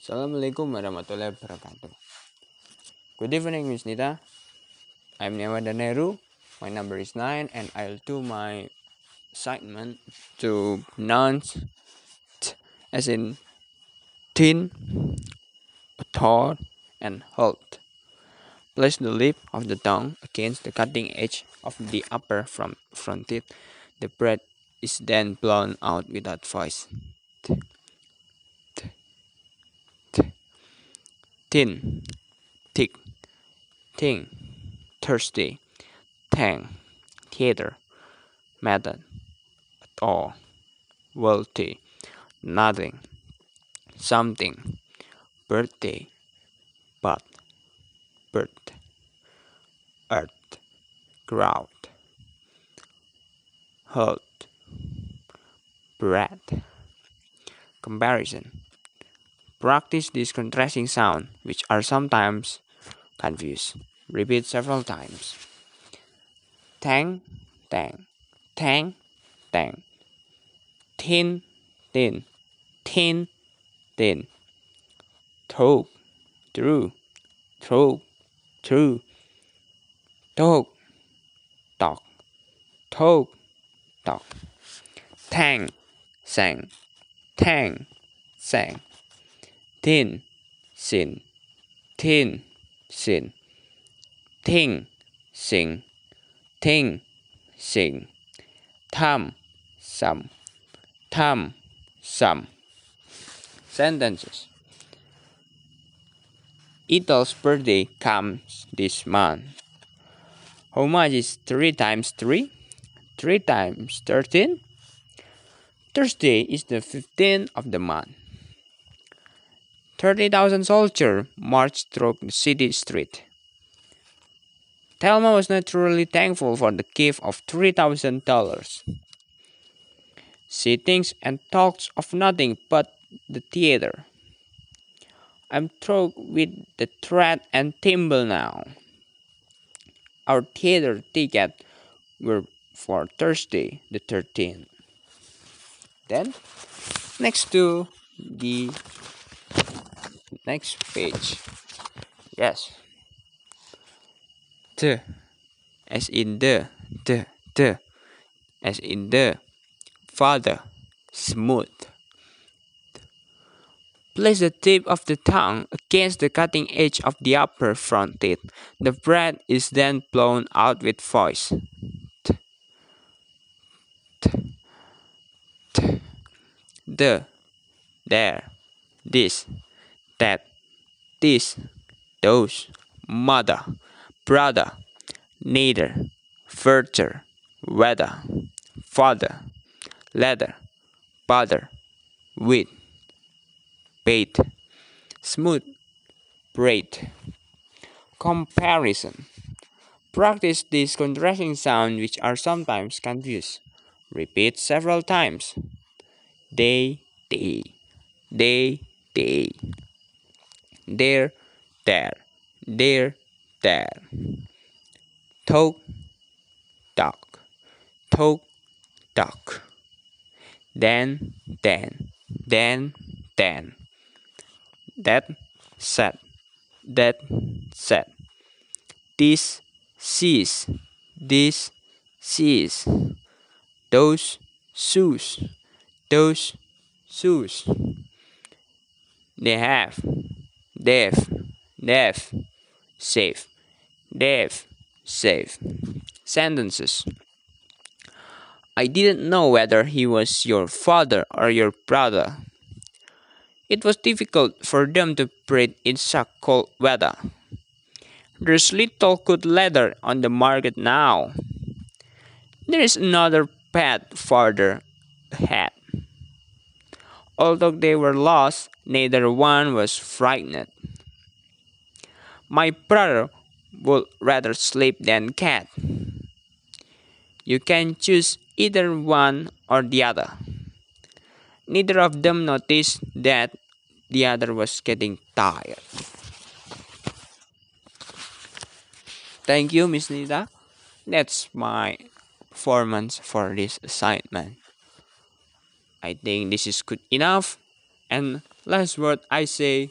Assalamualaikum warahmatullahi wabarakatuh. Good evening, Miss Nita. I'm Newada Nehru. My number is 9 and I'll do my assignment to pronounce t as in thin, tall, and halt. Place the lip of the tongue against the cutting edge of the upper front, front teeth. The breath is then blown out without voice. T, t, t. Thin, thick, thing, thirsty, tang, theater, method, at all, wealthy, nothing, something, birthday, but, birth, earth, crowd, halt, bread, comparison. Practice this contrasting sound, which are sometimes confused. Repeat several times. Tang, tang, tang, tang. Tin, tin, tin, tin. Throw, through, throw, through. Talk, talk, talk, talk. Tang, sang, tang, sang. Tin, sin, tin, sin. Thing, sing, thing, sing. Tham, some, tham, some. Sentences. Ethel's birthday comes this month. How much is 3 times 3? 3 times 13? Thursday is the 15th of the month. 30,000 soldiers marched through the city street. Thelma was naturally thankful for the gift of $3,000. She thinks and talks of nothing but the theater. I'm through with the thread and thimble now. Our theater ticket were for Thursday the 13th. Then, next to the next page. Yes. The, as in the, the, the, as in the, father, smooth. Place the tip of the tongue against the cutting edge of the upper front teeth. The breath is then blown out with voice. T, t, t. The, there, this, that, this, those, mother, brother, neither, further, whether, father, leather, bother, with, bait, smooth, braid. Comparison. Practice these contrasting sounds which are sometimes confused. Repeat several times. Day, day, day, they. There, there, there, there. Talk, talk, talk, talk. Then, then, then, then. That, said, that, said. This, sees, this, sees. Those, shoes, those, shoes. They have, they've, they've, safe, they've, safe. Sentences. I didn't know whether he was your father or your brother. It was difficult for them to breathe in such cold weather. There's little good leather on the market now. There is another path farther ahead. Although they were lost, neither one was frightened. My brother would rather sleep than cat. You can choose either one or the other. Neither of them noticed that the other was getting tired. Thank you, Miss Nita. That's my performance for this assignment. I think this is good enough. And last word I say,